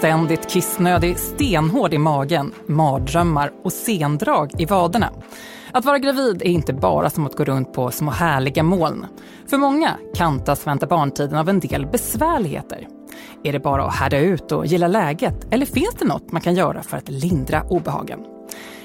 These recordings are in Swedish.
ständigt kissnödig, stenhård i magen, mardrömmar och sendrag i vaderna. Att vara gravid är inte bara som att gå runt på små härliga moln. För många kantas vänta barntiden av en del besvärligheter. Är det bara att härda ut och gilla läget eller finns det något man kan göra för att lindra obehagen?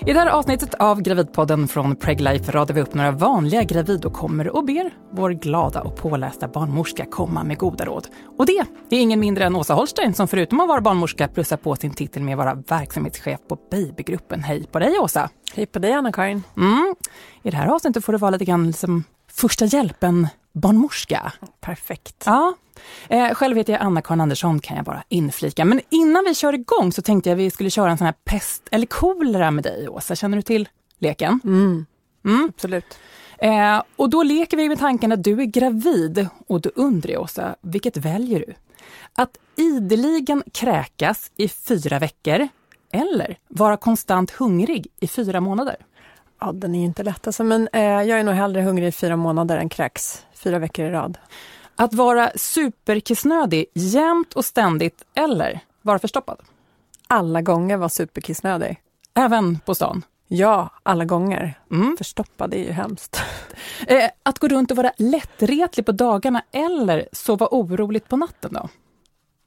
I det här avsnittet av Gravidpodden från Preglife radar vi upp några vanliga gravidåkommor och ber vår glada och pålästa barnmorska komma med goda råd. Och det är ingen mindre än Åsa Holstein som förutom att vara barnmorska plussar på sin titel med att vara verksamhetschef på Babygruppen. Hej på dig Åsa! Hej på dig Anna-Karin! Mm. I det här avsnittet får du vara lite grann som första hjälpen barnmorska. Perfekt. Ja. Eh, själv heter jag Anna-Karin Andersson kan jag bara inflika. Men innan vi kör igång så tänkte jag att vi skulle köra en sån här pest eller kolera med dig Åsa. Känner du till leken? Mm. Mm. Absolut. Eh, och då leker vi med tanken att du är gravid och då undrar jag Åsa, vilket väljer du? Att ideligen kräkas i fyra veckor eller vara konstant hungrig i fyra månader? Ja, den är ju inte lätt alltså, men eh, jag är nog hellre hungrig i fyra månader än kräks fyra veckor i rad. Att vara superkissnödig jämt och ständigt eller vara förstoppad? Alla gånger vara superkissnödig. Även på stan? Ja, alla gånger. Mm. Förstoppad är ju hemskt. Eh, att gå runt och vara lättretlig på dagarna eller sova oroligt på natten då?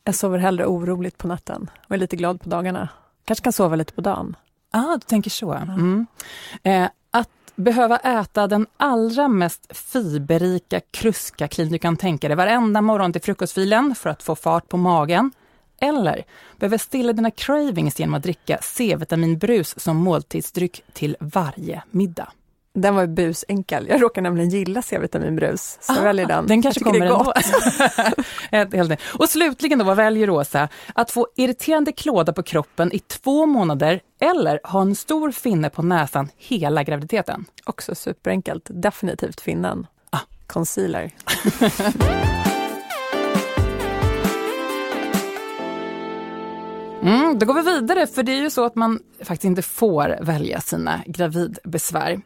Jag sover hellre oroligt på natten och är lite glad på dagarna. Kanske kan sova lite på dagen. Ah, du tänker så. Mm. Eh, behöva äta den allra mest fiberrika kruskaklin du kan tänka dig varenda morgon till frukostfilen för att få fart på magen. Eller behöver stilla dina cravings genom att dricka C-vitaminbrus som måltidsdryck till varje middag. Den var ju busenkel. Jag råkar nämligen gilla C-vitaminbrus, så ah, väljer den. Den kanske kommer ändå. och slutligen då, vad väljer Rosa? Att få irriterande klåda på kroppen i två månader eller ha en stor finne på näsan hela graviditeten? Också superenkelt. Definitivt finnen. Ah. Concealer. Mm, då går vi vidare, för det är ju så att man faktiskt inte får välja sina gravidbesvär.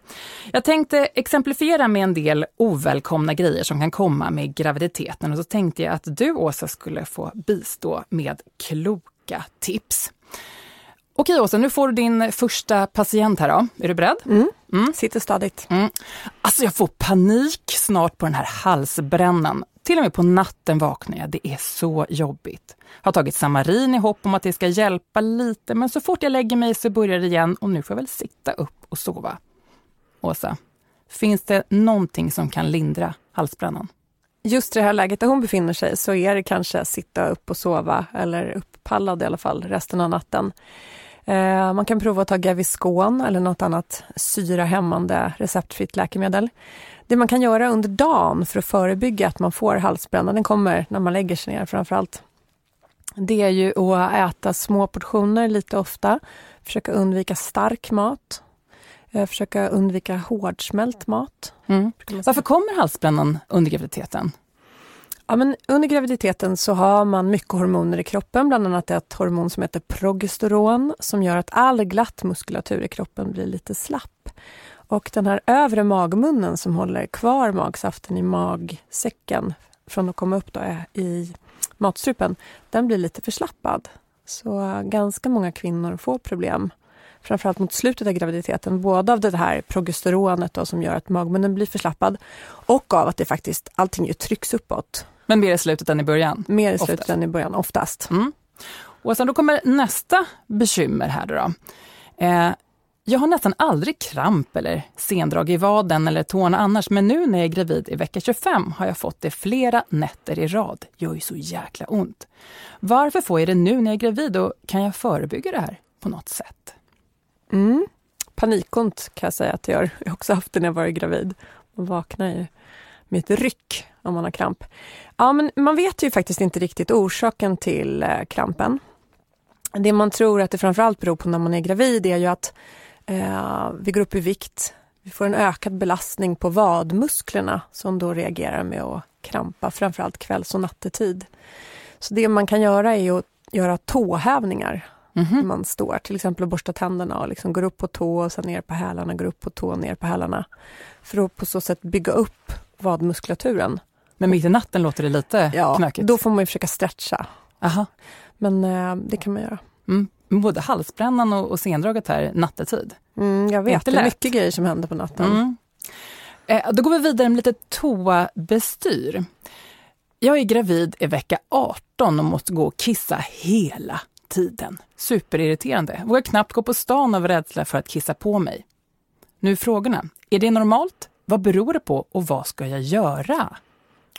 Jag tänkte exemplifiera med en del ovälkomna grejer som kan komma med graviditeten och så tänkte jag att du Åsa skulle få bistå med kloka tips. Okej Åsa, nu får du din första patient här då. Är du beredd? Mm. Mm. Sitter stadigt. Mm. Alltså jag får panik snart på den här halsbrännan. Till och med på natten vaknar jag. Det är så jobbigt. Har tagit Samarin i hopp om att det ska hjälpa lite, men så fort jag lägger mig så börjar det igen och nu får jag väl sitta upp och sova. Åsa, finns det någonting som kan lindra halsbrännan? Just i det här läget där hon befinner sig så är det kanske sitta upp och sova, eller uppallad i alla fall, resten av natten. Eh, man kan prova att ta Gaviscon eller något annat syrahämmande receptfritt läkemedel. Det man kan göra under dagen för att förebygga att man får halsbränna, den kommer när man lägger sig ner framförallt. Det är ju att äta små portioner lite ofta, försöka undvika stark mat, eh, försöka undvika hårdsmält mat. Mm. Varför kommer halsbrännan under graviditeten? Ja, men under graviditeten så har man mycket hormoner i kroppen, bland annat ett hormon som heter progesteron som gör att all glatt muskulatur i kroppen blir lite slapp. Och den här övre magmunnen som håller kvar magsaften i magsäcken från att komma upp då i matstrupen, den blir lite förslappad. Så ganska många kvinnor får problem framförallt mot slutet av graviditeten, både av det här progesteronet då, som gör att magmunnen blir förslappad och av att det faktiskt, allting ju trycks uppåt. Men mer i slutet än i början? Mer i slutet oftast. än i början, oftast. Mm. Och sen då kommer nästa bekymmer här då. då. Eh, jag har nästan aldrig kramp eller sendrag i vaden eller tårna annars, men nu när jag är gravid i vecka 25 har jag fått det flera nätter i rad. Det gör ju så jäkla ont. Varför får jag det nu när jag är gravid och kan jag förebygga det här på något sätt? Mm. Panikont kan jag säga att gör. Jag har också haft det när jag varit gravid. Man vaknar ju med ett ryck om man har kramp. Ja, men man vet ju faktiskt inte riktigt orsaken till eh, krampen. Det man tror att det framförallt beror på när man är gravid är ju att eh, vi går upp i vikt. Vi får en ökad belastning på vadmusklerna som då reagerar med att krampa, framförallt kvälls och nattetid. Så det man kan göra är att göra tåhävningar Mm -hmm. Man står till exempel och borstar tänderna och liksom går upp på tå och sen ner på hälarna, går upp på tå och ner på hälarna. För att på så sätt bygga upp vadmuskulaturen. Men mitt i natten låter det lite ja, knökigt? då får man försöka stretcha Aha. Men eh, det kan man göra. Mm. Både halsbrännan och, och sendraget här nattetid. Mm, jag vet, det är mycket grejer som händer på natten. Mm. Eh, då går vi vidare med lite toabestyr. Jag är gravid i vecka 18 och måste gå och kissa hela tiden. Superirriterande. Vågar knappt gå på stan av rädsla för att kissa på mig. Nu är frågorna. Är det normalt? Vad beror det på och vad ska jag göra?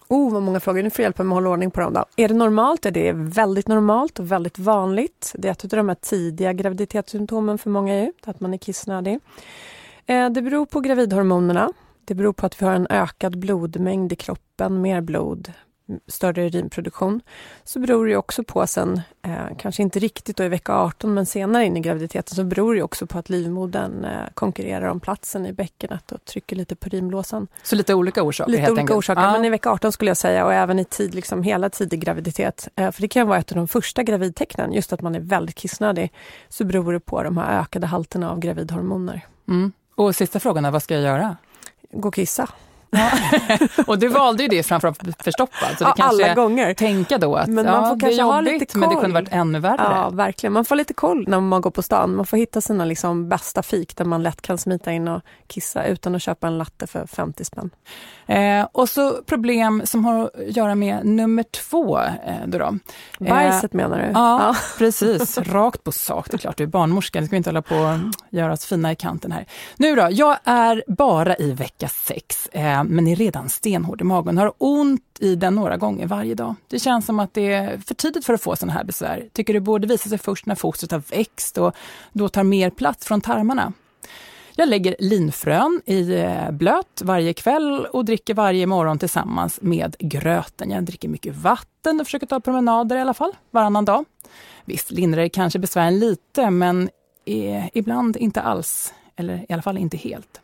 Oh, vad många frågor. Nu får jag hjälpa mig att hålla ordning på dem. Då. Är det normalt? Är det väldigt normalt och väldigt vanligt? Det är ett av de här tidiga graviditetssymptomen för många ju, att man är kissnödig. Eh, det beror på gravidhormonerna. Det beror på att vi har en ökad blodmängd i kroppen, mer blod, större urinproduktion. Så beror det också på sen, eh, kanske inte riktigt då i vecka 18, men senare in i graviditeten så beror det också på att livmodern eh, konkurrerar om platsen i bäckenet och trycker lite på urinblåsan. Så lite olika orsaker Lite olika enkelt. orsaker, Ja. men i vecka 18 skulle jag säga och även i tid, liksom hela tidig graviditet. Eh, För det kan vara ett av de första gravidtecknen, just att man är väldigt kissnödig. Så beror det på de här ökade halterna av gravidhormoner. Mm. Och sista frågan är, vad ska jag göra? Gå och kissa. Och du valde ju det framför förstoppad, så det Ja, kanske alla gånger. tänka då att Men man ja, får det är kanske ha jobbigt, lite men det kunde varit ännu värre. Ja, verkligen. Man får lite koll när man går på stan. Man får hitta sina liksom bästa fik där man lätt kan smita in och kissa utan att köpa en latte för 50 spänn. Eh, och så problem som har att göra med nummer två. Eh, då då. Bajset menar du? Ja, precis. Rakt på sak. Det är klart, du är barnmorska. Det ska vi inte hålla på och göra oss fina i kanten här. Nu då, jag är bara i vecka sex, eh, men är redan stenhård i magen. Har ont i den några gånger varje dag. Det känns som att det är för tidigt för att få sådana här besvär. Tycker det borde visa sig först när fostret har växt och då tar mer plats från tarmarna. Jag lägger linfrön i eh, blöt varje kväll och dricker varje morgon tillsammans med gröten. Jag dricker mycket vatten och försöker ta promenader i alla fall varannan dag. Visst lindrar det kanske besvären lite, men eh, ibland inte alls. Eller i alla fall inte helt.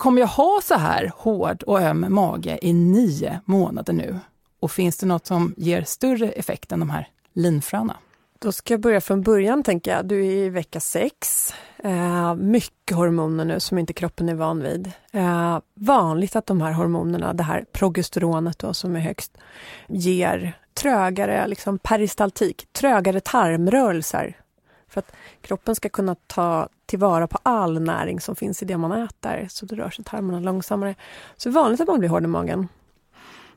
Kommer jag ha så här hård och öm mage i nio månader nu? Och finns det något som ger större effekt än de här linfröna? Då ska jag börja från början tänker jag. Du är i vecka sex. Eh, mycket hormoner nu som inte kroppen är van vid. Eh, vanligt att de här hormonerna, det här progesteronet då som är högst, ger trögare liksom peristaltik, trögare tarmrörelser. För att kroppen ska kunna ta tillvara på all näring som finns i det man äter, så då rör sig tarmarna långsammare. Så det är vanligt att man blir hård i magen.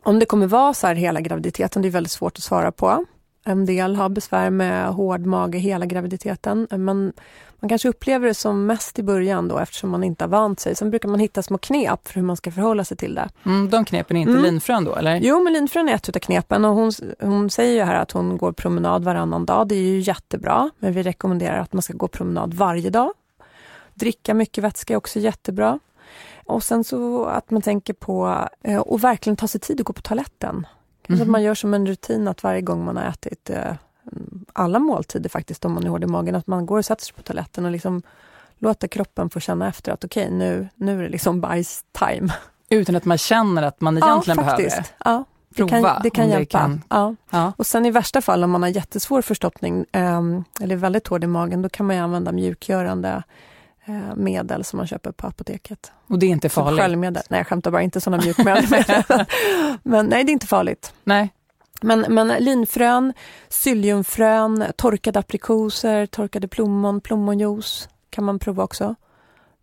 Om det kommer vara så här hela graviditeten, det är väldigt svårt att svara på. En del har besvär med hård mage hela graviditeten, men man kanske upplever det som mest i början då eftersom man inte har vant sig. Sen brukar man hitta små knep för hur man ska förhålla sig till det. Mm, de knepen är inte Mm. linfrön då, eller? Jo, men linfrön är ett utav knepen och hon, hon säger ju här att hon går promenad varannan dag. Det är ju jättebra, men vi rekommenderar att man ska gå promenad varje dag. Dricka mycket vätska är också jättebra. Och sen så att man tänker på eh, och verkligen ta sig tid att gå på toaletten. Kanske att Mhm. man gör som en rutin att varje gång man har ätit eh, alla måltider faktiskt, om man är hård i magen, att man går och sätter sig på toaletten och liksom låter kroppen få känna efter att okej, nu, nu är det liksom bajs-time. Utan att man känner att man egentligen ja, behöver det. Ja, det Prova kan, det kan om det hjälpa. kan- Ja. Ja. Och sen i värsta fall om man har jättesvår förstoppning ehm, eller väldigt hård i magen, då kan man ju använda mjukgörande eh, medel som man köper på apoteket. Och det är inte farligt? sköljmedel. Nej, jag skämtar bara, inte sådana mjukmedel. men nej, det är inte farligt. Nej. Men, men linfrön, psylliumfrön, torkade aprikoser, torkade plommon, plommonjuice kan man prova också.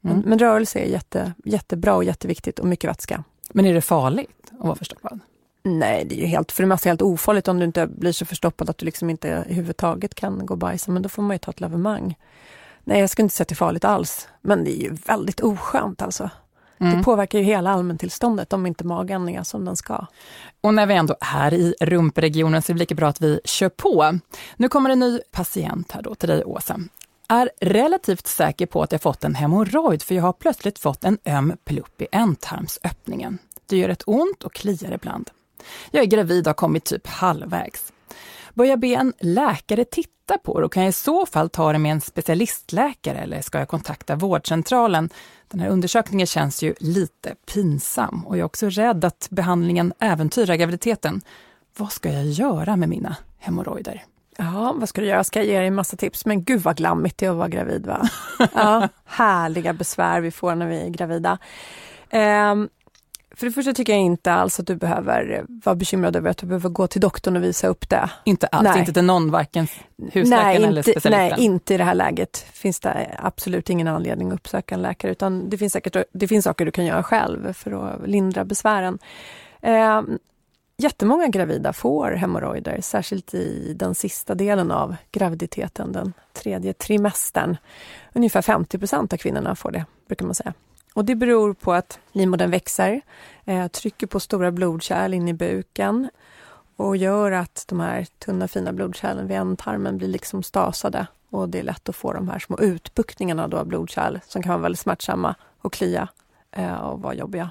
Men, Mm. men rörelse är jätte, jättebra och jätteviktigt och mycket vätska. Men är det farligt att vara förstoppad? Nej, det är ju helt, för det mesta helt ofarligt om du inte blir så förstoppad att du liksom inte överhuvudtaget kan gå och bajsa, men då får man ju ta ett lavemang. Nej, jag skulle inte säga att det är farligt alls, men det är ju väldigt oskönt alltså. Mm. Det påverkar ju hela allmäntillståndet om inte magen är som den ska. Och när vi ändå är i rumpregionen så är det lika bra att vi kör på. Nu kommer en ny patient här då till dig Åsa. Är relativt säker på att jag fått en hemorrojd för jag har plötsligt fått en öm plupp i ändtarmsöppningen. Det gör ett ont och kliar ibland. Jag är gravid och har kommit typ halvvägs. Bör jag be en läkare titta på det och kan jag i så fall ta det med en specialistläkare eller ska jag kontakta vårdcentralen? Den här undersökningen känns ju lite pinsam och jag är också rädd att behandlingen äventyrar graviditeten. Vad ska jag göra med mina hemorrojder? Ja, vad ska du göra? Ska jag ge dig en massa tips? Men gud vad glammigt det är att vara gravid va? Ja, härliga besvär vi får när vi är gravida. Ehm, För det första tycker jag inte alls att du behöver vara bekymrad över att du behöver gå till doktorn och visa upp det. Inte alls, Nej. inte till någon, varken husläkaren Nej, eller inte, specialisten? nej, inte i det här läget finns det absolut ingen anledning att uppsöka en läkare utan det finns säkert det finns saker du kan göra själv för att lindra besvären. Eh, jättemånga gravida får hemorrojder, särskilt i den sista delen av graviditeten, den tredje trimestern. Ungefär 50 procent av kvinnorna får det, brukar man säga. Och det beror på att livmodern växer, eh, trycker på stora blodkärl in i buken och gör att de här tunna fina blodkärlen vid ändtarmen blir liksom stasade och det är lätt att få de här små utbuktningarna då av blodkärl som kan vara väldigt smärtsamma och klia eh, och vara jobbiga.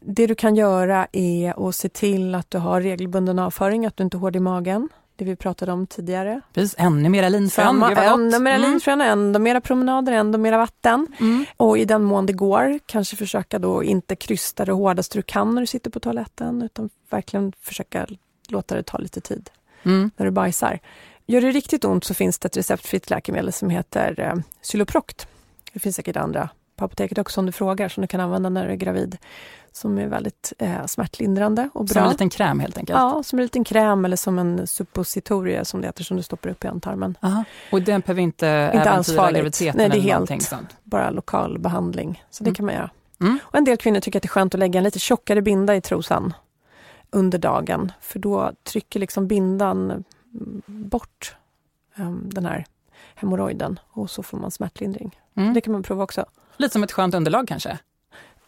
Det du kan göra är att se till att du har regelbunden avföring, att du inte är hård i magen. Det vi pratade om tidigare. Precis, ännu mera linfrön, ännu mera Mm. linfrön, ännu mera promenader, ännu mera vatten. Mm. Och i den mån det går, kanske försöka då inte krysta det hårdaste du kan när du sitter på toaletten, utan verkligen försöka låta det ta lite tid Mm. när du bajsar. Gör det riktigt ont så finns det ett receptfritt läkemedel som heter eh, Xyloproct. Det finns säkert andra på apoteket också om du frågar, som du kan använda när du är gravid. Som är väldigt eh, smärtlindrande och bra. Som en liten kräm helt enkelt? Ja, som en liten kräm eller som en suppositorie som det heter, som du stoppar upp i ändtarmen. Aha. Och den behöver inte, Inte alls farligt. Nej, det är helt- sånt? Bara lokal behandling, så det Mm. kan man göra. Mm. Och en del kvinnor tycker att det är skönt att lägga en lite tjockare binda i trosan under dagen, för då trycker liksom bindan mm, bort em, den här hemorrojden och så får man smärtlindring. Mm. Det kan man prova också. Lite som ett skönt underlag kanske?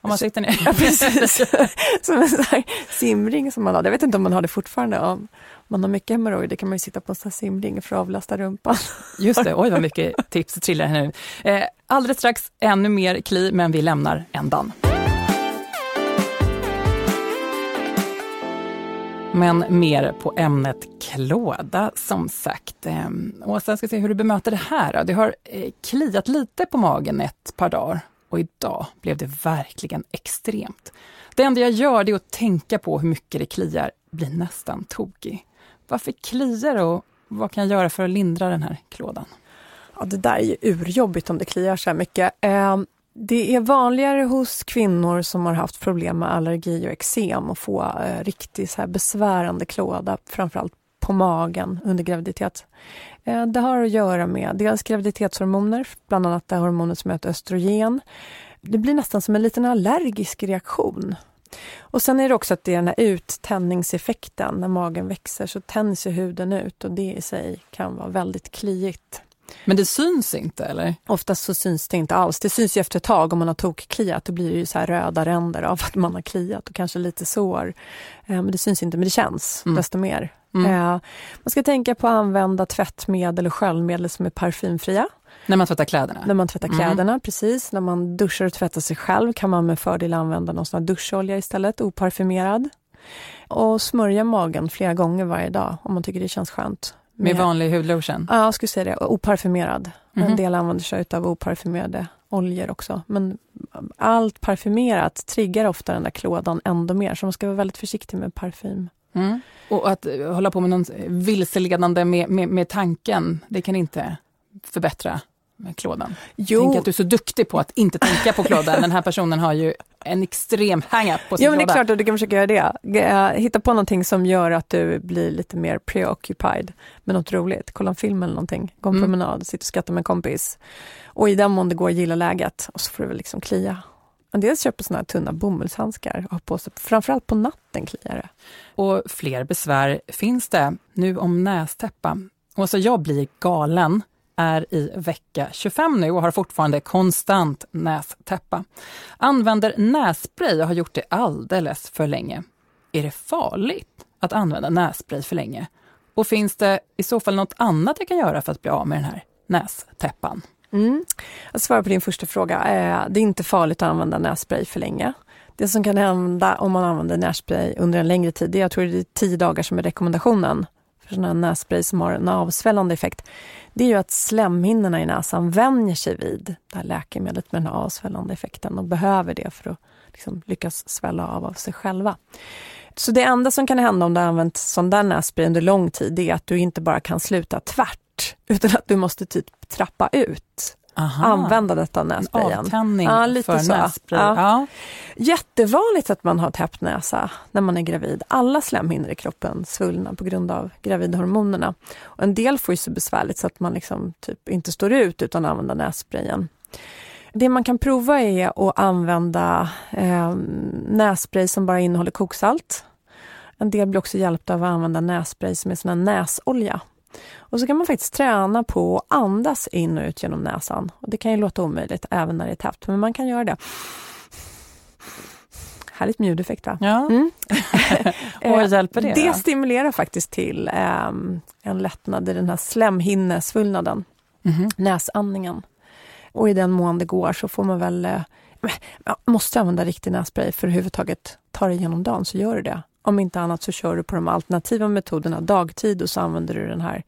Om man sitter ner. Ja, precis. som en sån här simring som man hade. Jag vet inte om man har det fortfarande. Om man har mycket hemorrojder kan man ju sitta på en sån här simring för att avlasta rumpan. Just det, oj vad mycket tips trillar här nu. Eh, alldeles strax ännu mer kli, men vi lämnar ändan. Men mer på ämnet klåda som sagt. Ehm, Åsa, jag ska se hur du bemöter det här. Det har eh, kliat lite på magen ett par dagar och idag blev det verkligen extremt. Det enda jag gör det är att tänka på hur mycket det kliar, blir nästan tokig. Varför kliar det och vad kan jag göra för att lindra den här klådan? Ja, det där är ju urjobbigt om det kliar så här mycket. Ehm, det är vanligare hos kvinnor som har haft problem med allergi och eksem att få eh, riktigt så här besvärande klåda, framförallt på magen under graviditet. Eh, det har att göra med dels graviditetshormoner, bland annat det hormonet som heter östrogen. Det blir nästan som en liten allergisk reaktion. Och sen är det också att det är den här uttändningseffekten. När magen växer så tänds huden ut och det i sig kan vara väldigt kliigt. Men det syns inte eller? Oftast så syns det inte alls. Det syns ju efter ett tag om man har tokkliat. Då blir det ju så här röda ränder av att man har kliat och kanske lite sår. Eh, Men det syns inte, men det känns Mm. desto mer. Mm. Eh, Man ska tänka på att använda tvättmedel och sköljmedel som är parfymfria. När man tvättar kläderna? När man tvättar Mm. kläderna, precis. När man duschar och tvättar sig själv kan man med fördel använda någon sån här duscholja istället, oparfymerad. Och smörja magen flera gånger varje dag om man tycker det känns skönt. Med vanlig hudlotion? Ja, jag skulle säga det. Oparfymerad. Mhm. En del använder sig av oparfymerade oljor också. Men allt parfymerat triggar ofta den där klådan ändå mer, så man ska vara väldigt försiktig med parfym. Mm. Och att eh, hålla på med någon vilseledande med, med, med tanken, det kan inte förbättra med klådan? Jo, Tänk att du är så duktig på att inte tänka på klådan. Den här personen har ju en extrem hang-up på sin ja, men det är klåda. klart att du kan försöka göra det. Eh, Hitta på någonting som gör att du blir lite mer preoccupied med något roligt. Kolla en film eller någonting, gå en Mm. promenad, sitta och skratta med en kompis. Och i den mån det går, gilla läget och så får du väl liksom klia. En del köper såna här tunna bomullshandskar och har på sig, framförallt på natten kliar det. Och fler besvär finns det nu om nästäppa. Och så jag blir galen är i vecka 25 nu och har fortfarande konstant nästäppa. Använder nässpray och har gjort det alldeles för länge. Är det farligt att använda nässpray för länge? Och finns det i så fall något annat jag kan göra för att bli av med den här nästäppan? Mm. Att svara på din första fråga, eh, det är inte farligt att använda nässpray för länge. Det som kan hända om man använder nässpray under en längre tid, det är, jag tror det är tio dagar som är rekommendationen för sådana här nässpray som har en avsvällande effekt. Det är ju att slemhinnorna i näsan vänjer sig vid det här läkemedlet med den här avsvällande effekten och behöver det för att liksom lyckas svälla av av sig själva. Så det enda som kan hända om du har använt sån där nässpray under lång tid, det är att du inte bara kan sluta tvärt, utan att du måste typ trappa ut Aha. använda detta nässprayen. Avtändning ja, lite för så. nässpray. Ja. Ja. Jättevanligt att man har täppt näsa när man är gravid. Alla slemhinnor i kroppen svullnar på grund av gravidhormonerna. Och en del får ju så besvärligt så att man liksom typ inte står ut utan att använda nässprayen. Det man kan prova är att använda eh, nässpray som bara innehåller koksalt. En del blir också hjälpta av att använda nässpray som är sån näsolja. Och så kan man faktiskt träna på att andas in och ut genom näsan. Och det kan ju låta omöjligt även när det är täppt, men man kan göra det. Härligt med ljudeffekt va? Ja. Mm. och hjälper det? Det stimulerar faktiskt till eh, en lättnad i den här slemhinnesvullnaden, mm -hmm. näsandningen. Och i den mån det går så får man väl eh, måste använda riktig nässpray för att överhuvudtaget ta dig igenom dagen så gör du det. Om inte annat så kör du på de alternativa metoderna dagtid och så använder du den här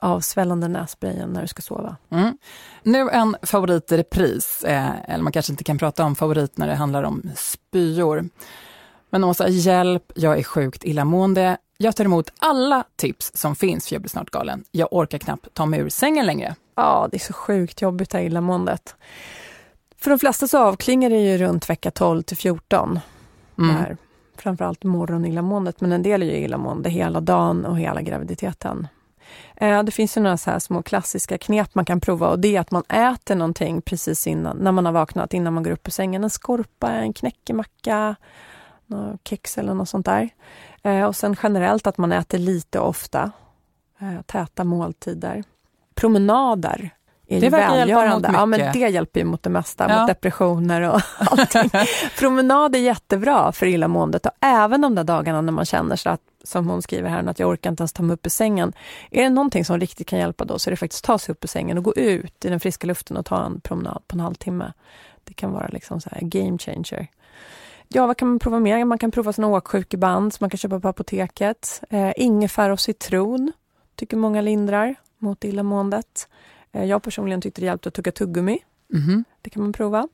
avsvällande nässprayen när du ska sova. Mm. Nu en favorit i repris, eh, eller man kanske inte kan prata om favorit när det handlar om spyor. Men Åsa, hjälp, jag är sjukt illamående. Jag tar emot alla tips som finns för jag blir snart galen. Jag orkar knappt ta mig ur sängen längre. Ja, det är så sjukt jobbigt det här illamåendet. För de flesta så avklingar det ju runt vecka 12 till 14. Mm. Här, framförallt morgonillamåendet, men en del är ju illamående hela dagen och hela graviditeten. Eh, det finns ju några så här små klassiska knep man kan prova och det är att man äter någonting precis innan, när man har vaknat, innan man går upp ur sängen. En skorpa, en knäckemacka, kex eller något sånt där. Eh, och sen generellt att man äter lite ofta, eh, täta måltider. Promenader är det välgörande. Ja, men det hjälper ju mot det mesta, ja. mot depressioner och allting. Promenad är jättebra för illamåendet och även de där dagarna när man känner sig att, som hon skriver här, att jag orkar inte ens ta mig upp ur sängen. Är det någonting som riktigt kan hjälpa då så är det faktiskt att ta sig upp ur sängen och gå ut i den friska luften och ta en promenad på en halvtimme. Det kan vara liksom så här game changer. Ja, vad kan man prova mer? Man kan prova såna åksjukeband som man kan köpa på apoteket. Eh, ingefära och citron tycker många lindrar mot illamåendet. Eh, jag personligen tyckte det hjälpte att tugga tuggummi. Mm. Det kan man prova.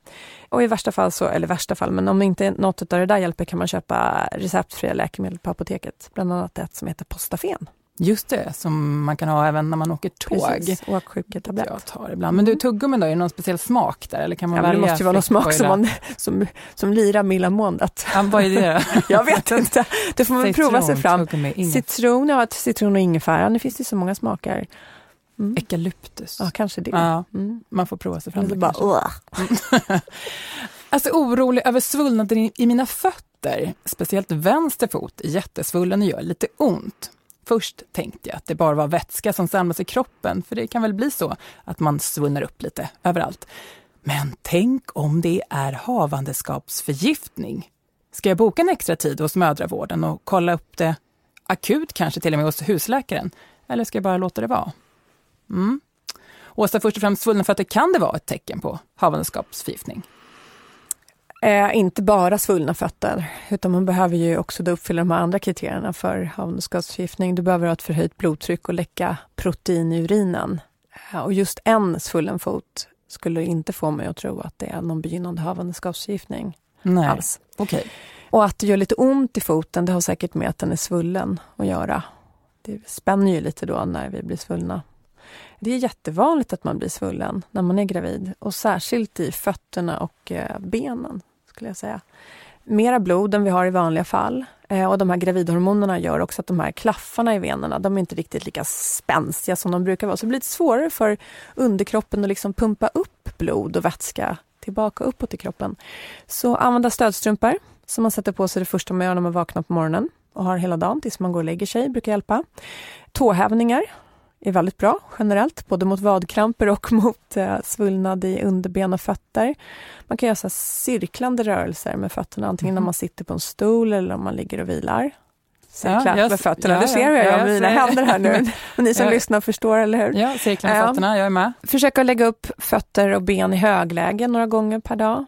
Och i värsta fall, så, eller värsta fall, men om inte något av det där hjälper kan man köpa receptfria läkemedel på apoteket. Bland annat ett som heter Postafen. Just det, som man kan ha även när man åker tåg. Precis, åksjuketablett. Jag tar ibland. Men du, tuggummin då, är det någon speciell smak där? Eller kan man ja, det måste ju vara någon smak som, man, som, som lirar med illamåendet. Ja, vad är det då? jag vet inte. Det får man citron, prova sig fram. Citron, ja, citron och ingefära. Nu finns det så många smaker. Mm. Eukalyptus. Ja, kanske det. Ja, mm. Man får prova sig fram. Det bara, alltså orolig över svullnaden i, i mina fötter. Speciellt vänster fot är jättesvullen och gör lite ont. Först tänkte jag att det bara var vätska som samlas i kroppen, för det kan väl bli så att man svullnar upp lite överallt. Men tänk om det är havandeskapsförgiftning? Ska jag boka en extra tid hos mödravården och kolla upp det akut, kanske till och med hos husläkaren? Eller ska jag bara låta det vara? Mm. Åsa, först och främst svullna fötter, kan det vara ett tecken på havandeskapsförgiftning? Eh, inte bara svullna fötter, utan man behöver ju också uppfylla de här andra kriterierna för havandeskapsförgiftning. Du behöver ha ett förhöjt blodtryck och läcka protein i urinen. Eh, och just en svullen fot skulle inte få mig att tro att det är någon begynnande havandeskapsförgiftning Nej. alls. Okay. Och att det gör lite ont i foten, det har säkert med att den är svullen att göra. Det spänner ju lite då när vi blir svullna. Det är jättevanligt att man blir svullen när man är gravid och särskilt i fötterna och eh, benen skulle jag säga. Mera blod än vi har i vanliga fall. Eh, och de här gravidhormonerna gör också att de här klaffarna i venerna, de är inte riktigt lika spänstiga som de brukar vara. Så det blir lite svårare för underkroppen att liksom pumpa upp blod och vätska tillbaka uppåt i kroppen. Så använda stödstrumpor som man sätter på sig det första man gör när man vaknar på morgonen och har hela dagen tills man går och lägger sig, brukar hjälpa. Tåhävningar är väldigt bra generellt, både mot vadkramper och mot eh, svullnad i underben och fötter. Man kan göra så cirklande rörelser med fötterna, antingen mm. när man sitter på en stol eller om man ligger och vilar. Cirkla ja, med fötterna, ja, du ser jag gör med mina händer här nu. Och ni som lyssnar förstår, eller hur? Ja, cirkla med fötterna, jag är med. Försök lägga upp fötter och ben i högläge några gånger per dag.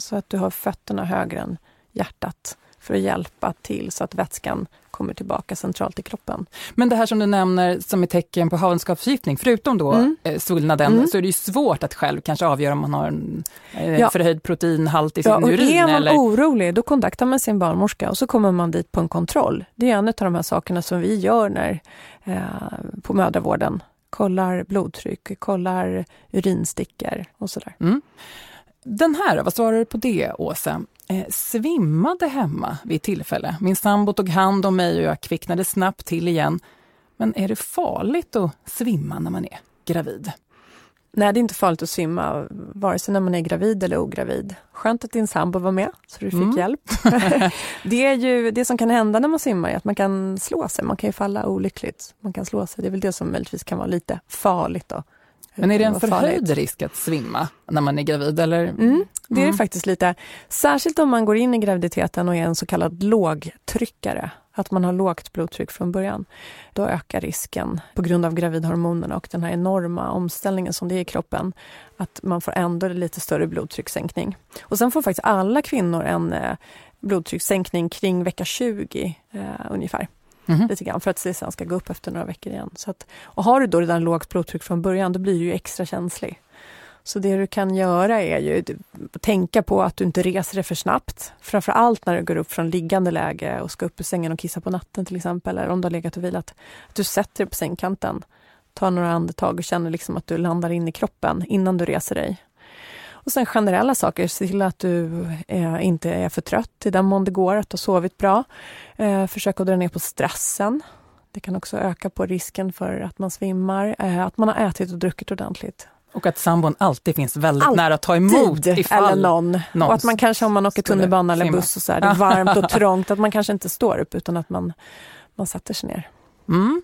Så att du har fötterna högre än hjärtat för att hjälpa till så att vätskan kommer tillbaka centralt i kroppen. Men det här som du nämner som är tecken på havandeskapsförgiftning, förutom då mm. Eh, svullnaden, mm. så är det ju svårt att själv kanske avgöra om man har en eh, ja. förhöjd proteinhalt i sin ja, och urin. Är man eller? orolig, då kontaktar man sin barnmorska och så kommer man dit på en kontroll. Det är en av de här sakerna som vi gör när, eh, på mödravården kollar blodtryck, kollar urinstickor och sådär. Mm. Den här, vad svarar du på det Åsa? Eh, svimmade hemma vid tillfälle. Min sambo tog hand om mig och jag kvicknade snabbt till igen. Men är det farligt att svimma när man är gravid? Nej, det är inte farligt att svimma, vare sig när man är gravid eller ogravid. Skönt att din sambo var med, så du fick mm. hjälp. det, är ju, det som kan hända när man simmar är att man kan slå sig, man kan ju falla olyckligt. Man kan slå sig, det är väl det som möjligtvis kan vara lite farligt då. Men är det en förhöjd risk att svimma när man är gravid? Eller? Mm, det är det mm. faktiskt lite. Särskilt om man går in i graviditeten och är en så kallad lågtryckare att man har lågt blodtryck från början, då ökar risken på grund av gravidhormonerna och den här enorma omställningen som det är i kroppen, att man får ändå lite större blodtryckssänkning. Och sen får faktiskt alla kvinnor en eh, blodtryckssänkning kring vecka 20 eh, ungefär. Mm. Lite grann, för att det sen ska gå upp efter några veckor igen. Så att, och har du då redan lågt blodtryck från början, då blir du ju extra känslig. Så det du kan göra är ju att tänka på att du inte reser dig för snabbt. Framför allt när du går upp från liggande läge och ska upp ur sängen och kissa på natten till exempel, eller om du har legat och vilat. Att du sätter dig på sängkanten, tar några andetag och känner liksom att du landar in i kroppen innan du reser dig. Och sen generella saker, se till att du eh, inte är för trött i den mån det går, att du har sovit bra. Eh, försök att dra ner på stressen. Det kan också öka på risken för att man svimmar. Eh, att man har ätit och druckit ordentligt. Och att sambon alltid finns väldigt alltid. nära att ta emot ifall eller någon. Och att man kanske om man åker tunnelbana eller buss och så här, det är varmt och trångt, att man kanske inte står upp utan att man, man sätter sig ner. Mm.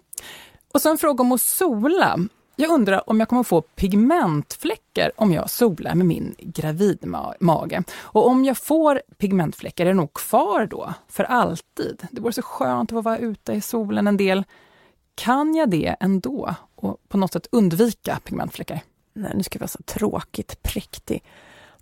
Och så en fråga om att sola. Jag undrar om jag kommer få pigmentfläckar om jag solar med min gravidmage. Och om jag får pigmentfläckar, är det nog kvar då för alltid? Det vore så skönt att få vara ute i solen en del. Kan jag det ändå och på något sätt undvika pigmentfläckar? nej nu ska jag vara så tråkigt präktig.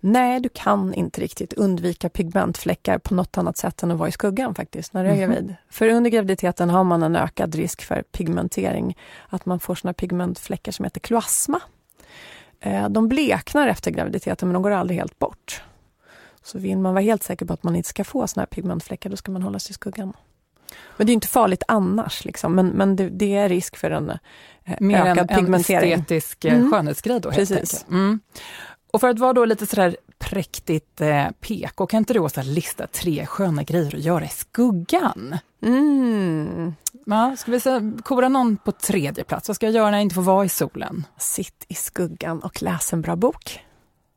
Nej, du kan inte riktigt undvika pigmentfläckar på något annat sätt än att vara i skuggan faktiskt, när du är mm. gravid. För under graviditeten har man en ökad risk för pigmentering, att man får såna pigmentfläckar som heter kloasma. Eh, de bleknar efter graviditeten men de går aldrig helt bort. Så vill man vara helt säker på att man inte ska få såna här pigmentfläckar, då ska man hålla sig i skuggan. Men det är inte farligt annars, liksom. men, men det, det är risk för en eh, Mer ökad en, pigmentering. en estetisk eh, mm. skönhetsgrej då helt Precis. enkelt. Mm. Och för att vara då lite sådär präktigt eh, PK, kan inte du också lista tre sköna grejer att göra i skuggan? Mm. Ja, ska vi kora någon på tredje plats? Vad ska jag göra när jag inte får vara i solen? Sitt i skuggan och läs en bra bok.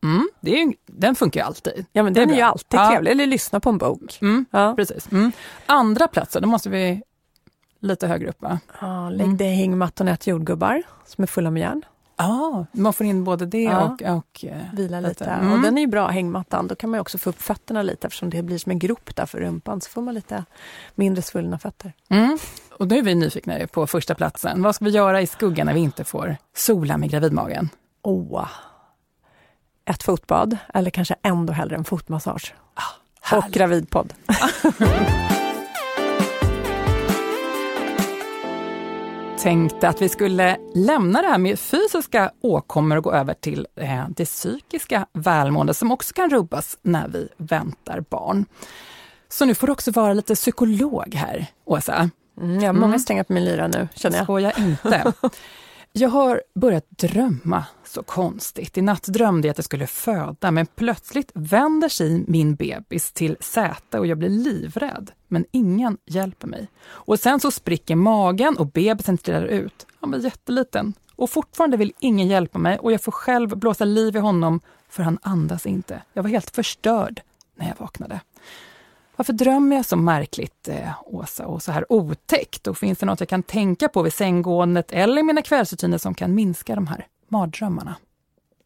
Mm, det är, den funkar ju alltid. Ja, men den är, är ju alltid ja. trevlig. Eller lyssna på en bok. Mm, ja. Precis. Mm. Andra platsen, då måste vi lite högre upp va? Ja, lägg dig i hängmattan och ät jordgubbar som är fulla med järn. Ja, man får in både det ja. och, och eh, Vila lite. Mm. Och den är ju bra, hängmattan. Då kan man också få upp fötterna lite eftersom det blir som en grop där för rumpan. Så får man lite mindre svullna fötter. Mm. Och nu är vi nyfikna på första platsen. Vad ska vi göra i skuggan när vi inte får sola med gravidmagen? Åh, ett fotbad eller kanske ändå hellre en fotmassage. Ah, och gravidpodd. tänkte att vi skulle lämna det här med fysiska åkommor och gå över till eh, det psykiska välmåendet som också kan rubbas när vi väntar barn. Så nu får du också vara lite psykolog här, Åsa. Mm, jag har många mm. strängar på min lyra nu, känner jag. Skoja inte. Jag har börjat drömma så konstigt. I natt drömde jag att jag skulle föda, men plötsligt vänder sig min bebis till säte och jag blir livrädd. Men ingen hjälper mig. Och sen så spricker magen och bebisen trillar ut. Han var jätteliten. Och fortfarande vill ingen hjälpa mig och jag får själv blåsa liv i honom för han andas inte. Jag var helt förstörd när jag vaknade. Varför drömmer jag så märkligt, eh, Åsa, och så här otäckt? Och finns det något jag kan tänka på vid sänggåendet eller i mina kvällsrutiner som kan minska de här mardrömmarna?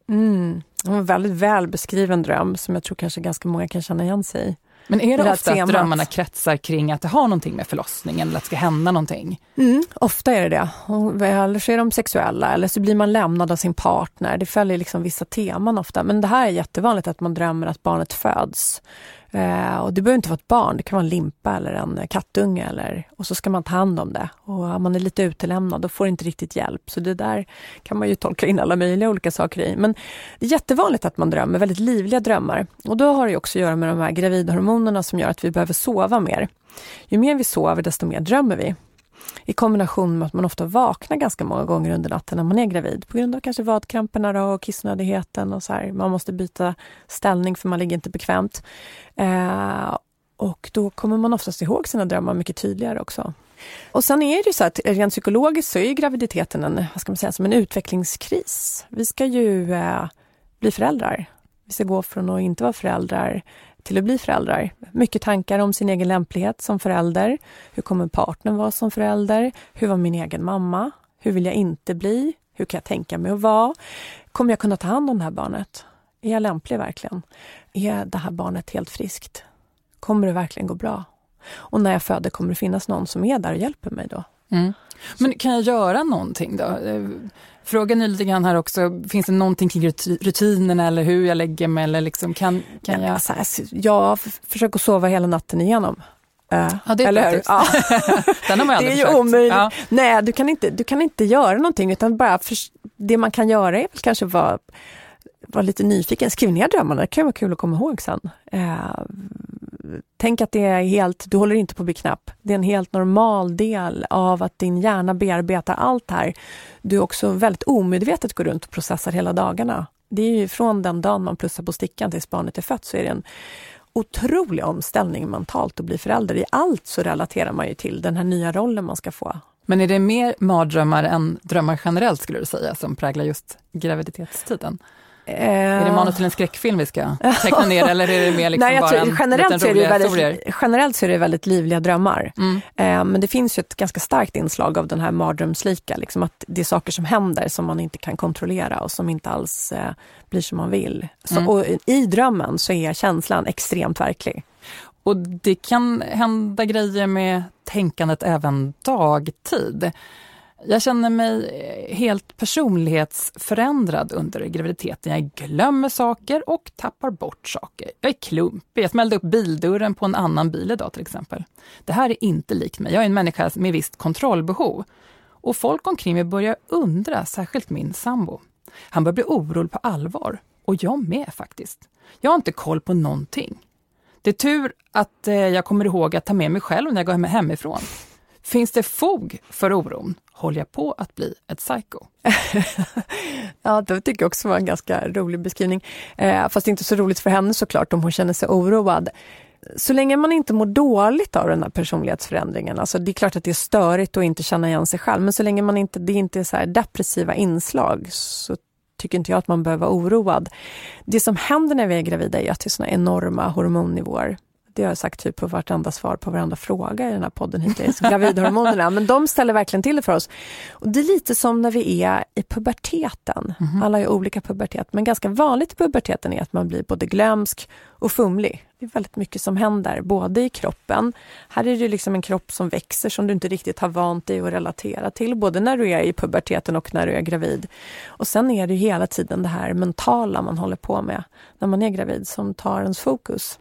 Mm. En väldigt väl beskriven dröm som jag tror kanske ganska många kan känna igen sig i. Men är det, det ofta att drömmarna kretsar kring att det har någonting med förlossningen eller att det ska hända någonting? Mm, ofta är det det. eller så är de sexuella eller så blir man lämnad av sin partner. Det följer liksom vissa teman ofta. Men det här är jättevanligt att man drömmer att barnet föds. Eh, och det behöver inte vara ett barn, det kan vara en limpa eller en kattunge. Eller, och så ska man ta hand om det. Och man är lite utelämnad och får inte riktigt hjälp. Så det där kan man ju tolka in alla möjliga olika saker i. Men det är jättevanligt att man drömmer, väldigt livliga drömmar. Och då har det också att göra med de här gravidhormonerna som gör att vi behöver sova mer. Ju mer vi sover, desto mer drömmer vi. I kombination med att man ofta vaknar ganska många gånger under natten när man är gravid på grund av kanske vadkramperna och kissnödigheten och så här. Man måste byta ställning för man ligger inte bekvämt. Eh, och då kommer man oftast ihåg sina drömmar mycket tydligare också. Och sen är det ju så att rent psykologiskt så är graviditeten en, vad ska man säga, som en utvecklingskris. Vi ska ju eh, bli föräldrar. Vi ska gå från att inte vara föräldrar till att bli föräldrar. Mycket tankar om sin egen lämplighet som förälder. Hur kommer partnern vara som förälder? Hur var min egen mamma? Hur vill jag inte bli? Hur kan jag tänka mig att vara? Kommer jag kunna ta hand om det här barnet? Är jag lämplig verkligen? Är det här barnet helt friskt? Kommer det verkligen gå bra? Och när jag föder kommer det finnas någon som är där och hjälper mig då. Mm. Men kan jag göra någonting då? Eh, Frågan är lite grann här också, finns det någonting kring rutinerna eller hur jag lägger mig? Eller liksom, kan, kan jag... Alltså, jag försöker sova hela natten igenom. Uh, ja, det är eller hur? Ja. Den har man Det är ju omöjligt. Ja. Nej, du kan, inte, du kan inte göra någonting utan bara för, det man kan göra är väl kanske vara var lite nyfiken, skriv ner drömmarna, det kan vara kul att komma ihåg sen. Uh, tänk att det är helt, du håller inte på att bli knapp. Det är en helt normal del av att din hjärna bearbetar allt det här. Du också väldigt omedvetet går runt och processar hela dagarna. Det är ju från den dagen man plussar på stickan tills barnet är fött så är det en otrolig omställning mentalt att bli förälder. I allt så relaterar man ju till den här nya rollen man ska få. Men är det mer mardrömmar än drömmar generellt skulle du säga som präglar just graviditetstiden? Är det manus till en skräckfilm vi ska teckna ner eller är det mer liksom Nej, bara tror, en generellt, så är det väldigt, generellt så är det väldigt livliga drömmar. Mm. Eh, men det finns ju ett ganska starkt inslag av den här mardrömslika, liksom att det är saker som händer som man inte kan kontrollera och som inte alls eh, blir som man vill. Så, mm. och I drömmen så är känslan extremt verklig. Och det kan hända grejer med tänkandet även dagtid. Jag känner mig eh, helt personlighetsförändrad under graviditeten. Jag glömmer saker och tappar bort saker. Jag är klumpig. Jag smällde upp bildörren på en annan bil idag till exempel. Det här är inte likt mig. Jag är en människa med visst kontrollbehov. Och folk omkring mig börjar undra, särskilt min sambo. Han börjar bli orolig på allvar. Och jag med faktiskt. Jag har inte koll på någonting. Det är tur att eh, jag kommer ihåg att ta med mig själv när jag går hemifrån. Finns det fog för oron? Håller jag på att bli ett psycho? ja, det tycker jag också var en ganska rolig beskrivning. Eh, fast inte så roligt för henne såklart om hon känner sig oroad. Så länge man inte mår dåligt av den här personlighetsförändringen, alltså det är klart att det är störigt att inte känna igen sig själv, men så länge man inte, det inte är så depressiva inslag så tycker inte jag att man behöver vara oroad. Det som händer när vi är gravida är att det är såna enorma hormonnivåer det har jag sagt typ på vartenda svar på varenda fråga i den här podden hittills, gravidhormonerna. Men de ställer verkligen till det för oss. Och det är lite som när vi är i puberteten. Mm -hmm. Alla har olika pubertet, men ganska vanligt i puberteten är att man blir både glömsk och fumlig. Det är väldigt mycket som händer, både i kroppen. Här är det liksom en kropp som växer som du inte riktigt har vant dig att relatera till, både när du är i puberteten och när du är gravid. Och sen är det hela tiden det här mentala man håller på med när man är gravid som tar ens fokus.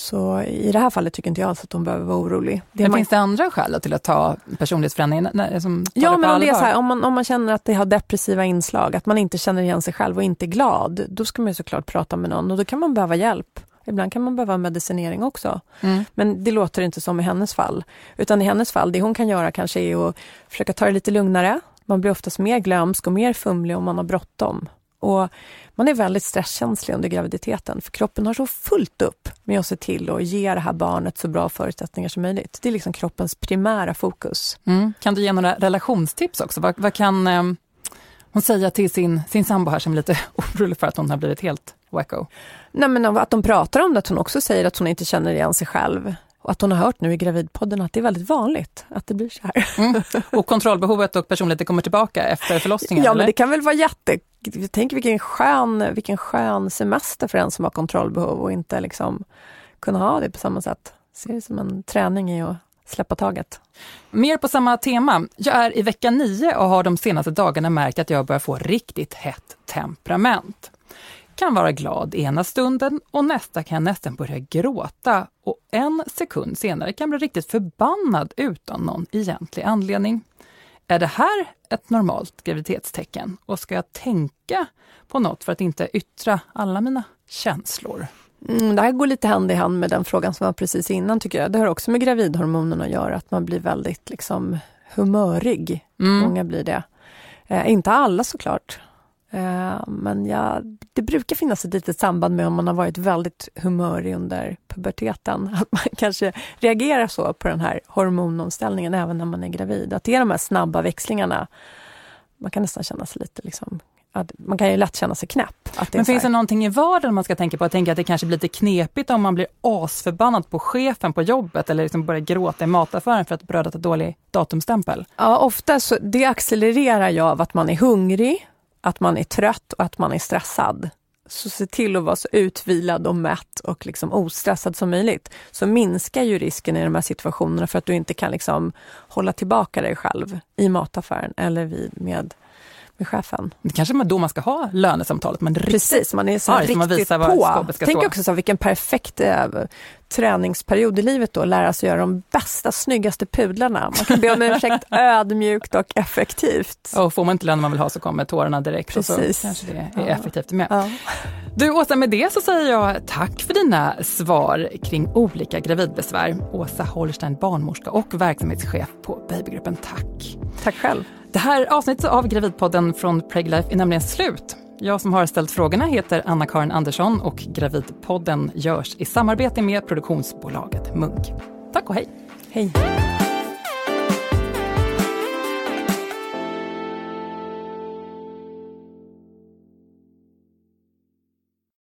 Så i det här fallet tycker inte jag alls att hon behöver vara orolig. Det men man... Finns det andra skäl till att ta personlighetsförändringen? Som ja, men om, det är så här, om, man, om man känner att det har depressiva inslag, att man inte känner igen sig själv och inte är glad, då ska man såklart prata med någon och då kan man behöva hjälp. Ibland kan man behöva medicinering också. Mm. Men det låter inte som i hennes fall. Utan i hennes fall, det hon kan göra kanske är att försöka ta det lite lugnare. Man blir oftast mer glömsk och mer fumlig om man har bråttom. Och man är väldigt stresskänslig under graviditeten för kroppen har så fullt upp med att se till att ge det här barnet så bra förutsättningar som möjligt. Det är liksom kroppens primära fokus. Mm. Kan du ge några relationstips också? Vad, vad kan eh, hon säga till sin, sin sambo här som är lite orolig för att hon har blivit helt wacko? Nej, men att de pratar om det, att hon också säger att hon inte känner igen sig själv. Och att hon har hört nu i Gravidpodden att det är väldigt vanligt att det blir så här. Mm. Och kontrollbehovet och personligheten kommer tillbaka efter förlossningen? Ja, eller? men det kan väl vara jätte... Tänk vilken skön, vilken skön semester för en som har kontrollbehov och inte liksom kunna ha det på samma sätt. Se det som en träning i att släppa taget. Mer på samma tema. Jag är i vecka 9 och har de senaste dagarna märkt att jag börjar få riktigt hett temperament kan vara glad ena stunden och nästa kan jag nästan börja gråta och en sekund senare kan jag bli riktigt förbannad utan någon egentlig anledning. Är det här ett normalt graviditetstecken och ska jag tänka på något för att inte yttra alla mina känslor? Mm, det här går lite hand i hand med den frågan som var precis innan tycker jag. Det har också med gravidhormonerna att göra, att man blir väldigt liksom humörig. Mm. Många blir det. Eh, inte alla såklart. Eh, men ja, det brukar finnas ett litet samband med om man har varit väldigt humörig under puberteten. Att man kanske reagerar så på den här hormonomställningen även när man är gravid. Att det är de här snabba växlingarna. Man kan nästan känna sig lite liksom att man kan ju lätt känna sig knäpp. Men finns det någonting i vardagen man ska tänka på? Jag tänker att det kanske blir lite knepigt om man blir asförbannad på chefen på jobbet eller liksom börjar gråta i mataffären för att brödet har dålig datumstämpel. Ja, ofta så det accelererar ju av att man är hungrig, att man är trött och att man är stressad. Så se till att vara så utvilad och mätt och liksom ostressad som möjligt. Så minskar ju risken i de här situationerna för att du inte kan liksom hålla tillbaka dig själv i mataffären eller vid, med med chefen. Det kanske är då man ska ha lönesamtalet. Man Precis, man är så arg, riktigt man visar på. Tänk stå. också så vilken perfekt eh, träningsperiod i livet då, lära sig göra de bästa, snyggaste pudlarna. Man kan be om ursäkt ödmjukt och effektivt. Och får man inte lönen man vill ha så kommer tårarna direkt Precis. så kanske det är ja. effektivt med. Ja. Du Åsa, med det så säger jag tack för dina svar kring olika gravidbesvär. Åsa Holstein, barnmorska och verksamhetschef på Babygruppen. Tack! Tack själv! Det här avsnittet av Gravidpodden från Preglife är nämligen slut. Jag som har ställt frågorna heter Anna-Karin Andersson och Gravidpodden görs i samarbete med produktionsbolaget Munk. Tack och hej! Hej!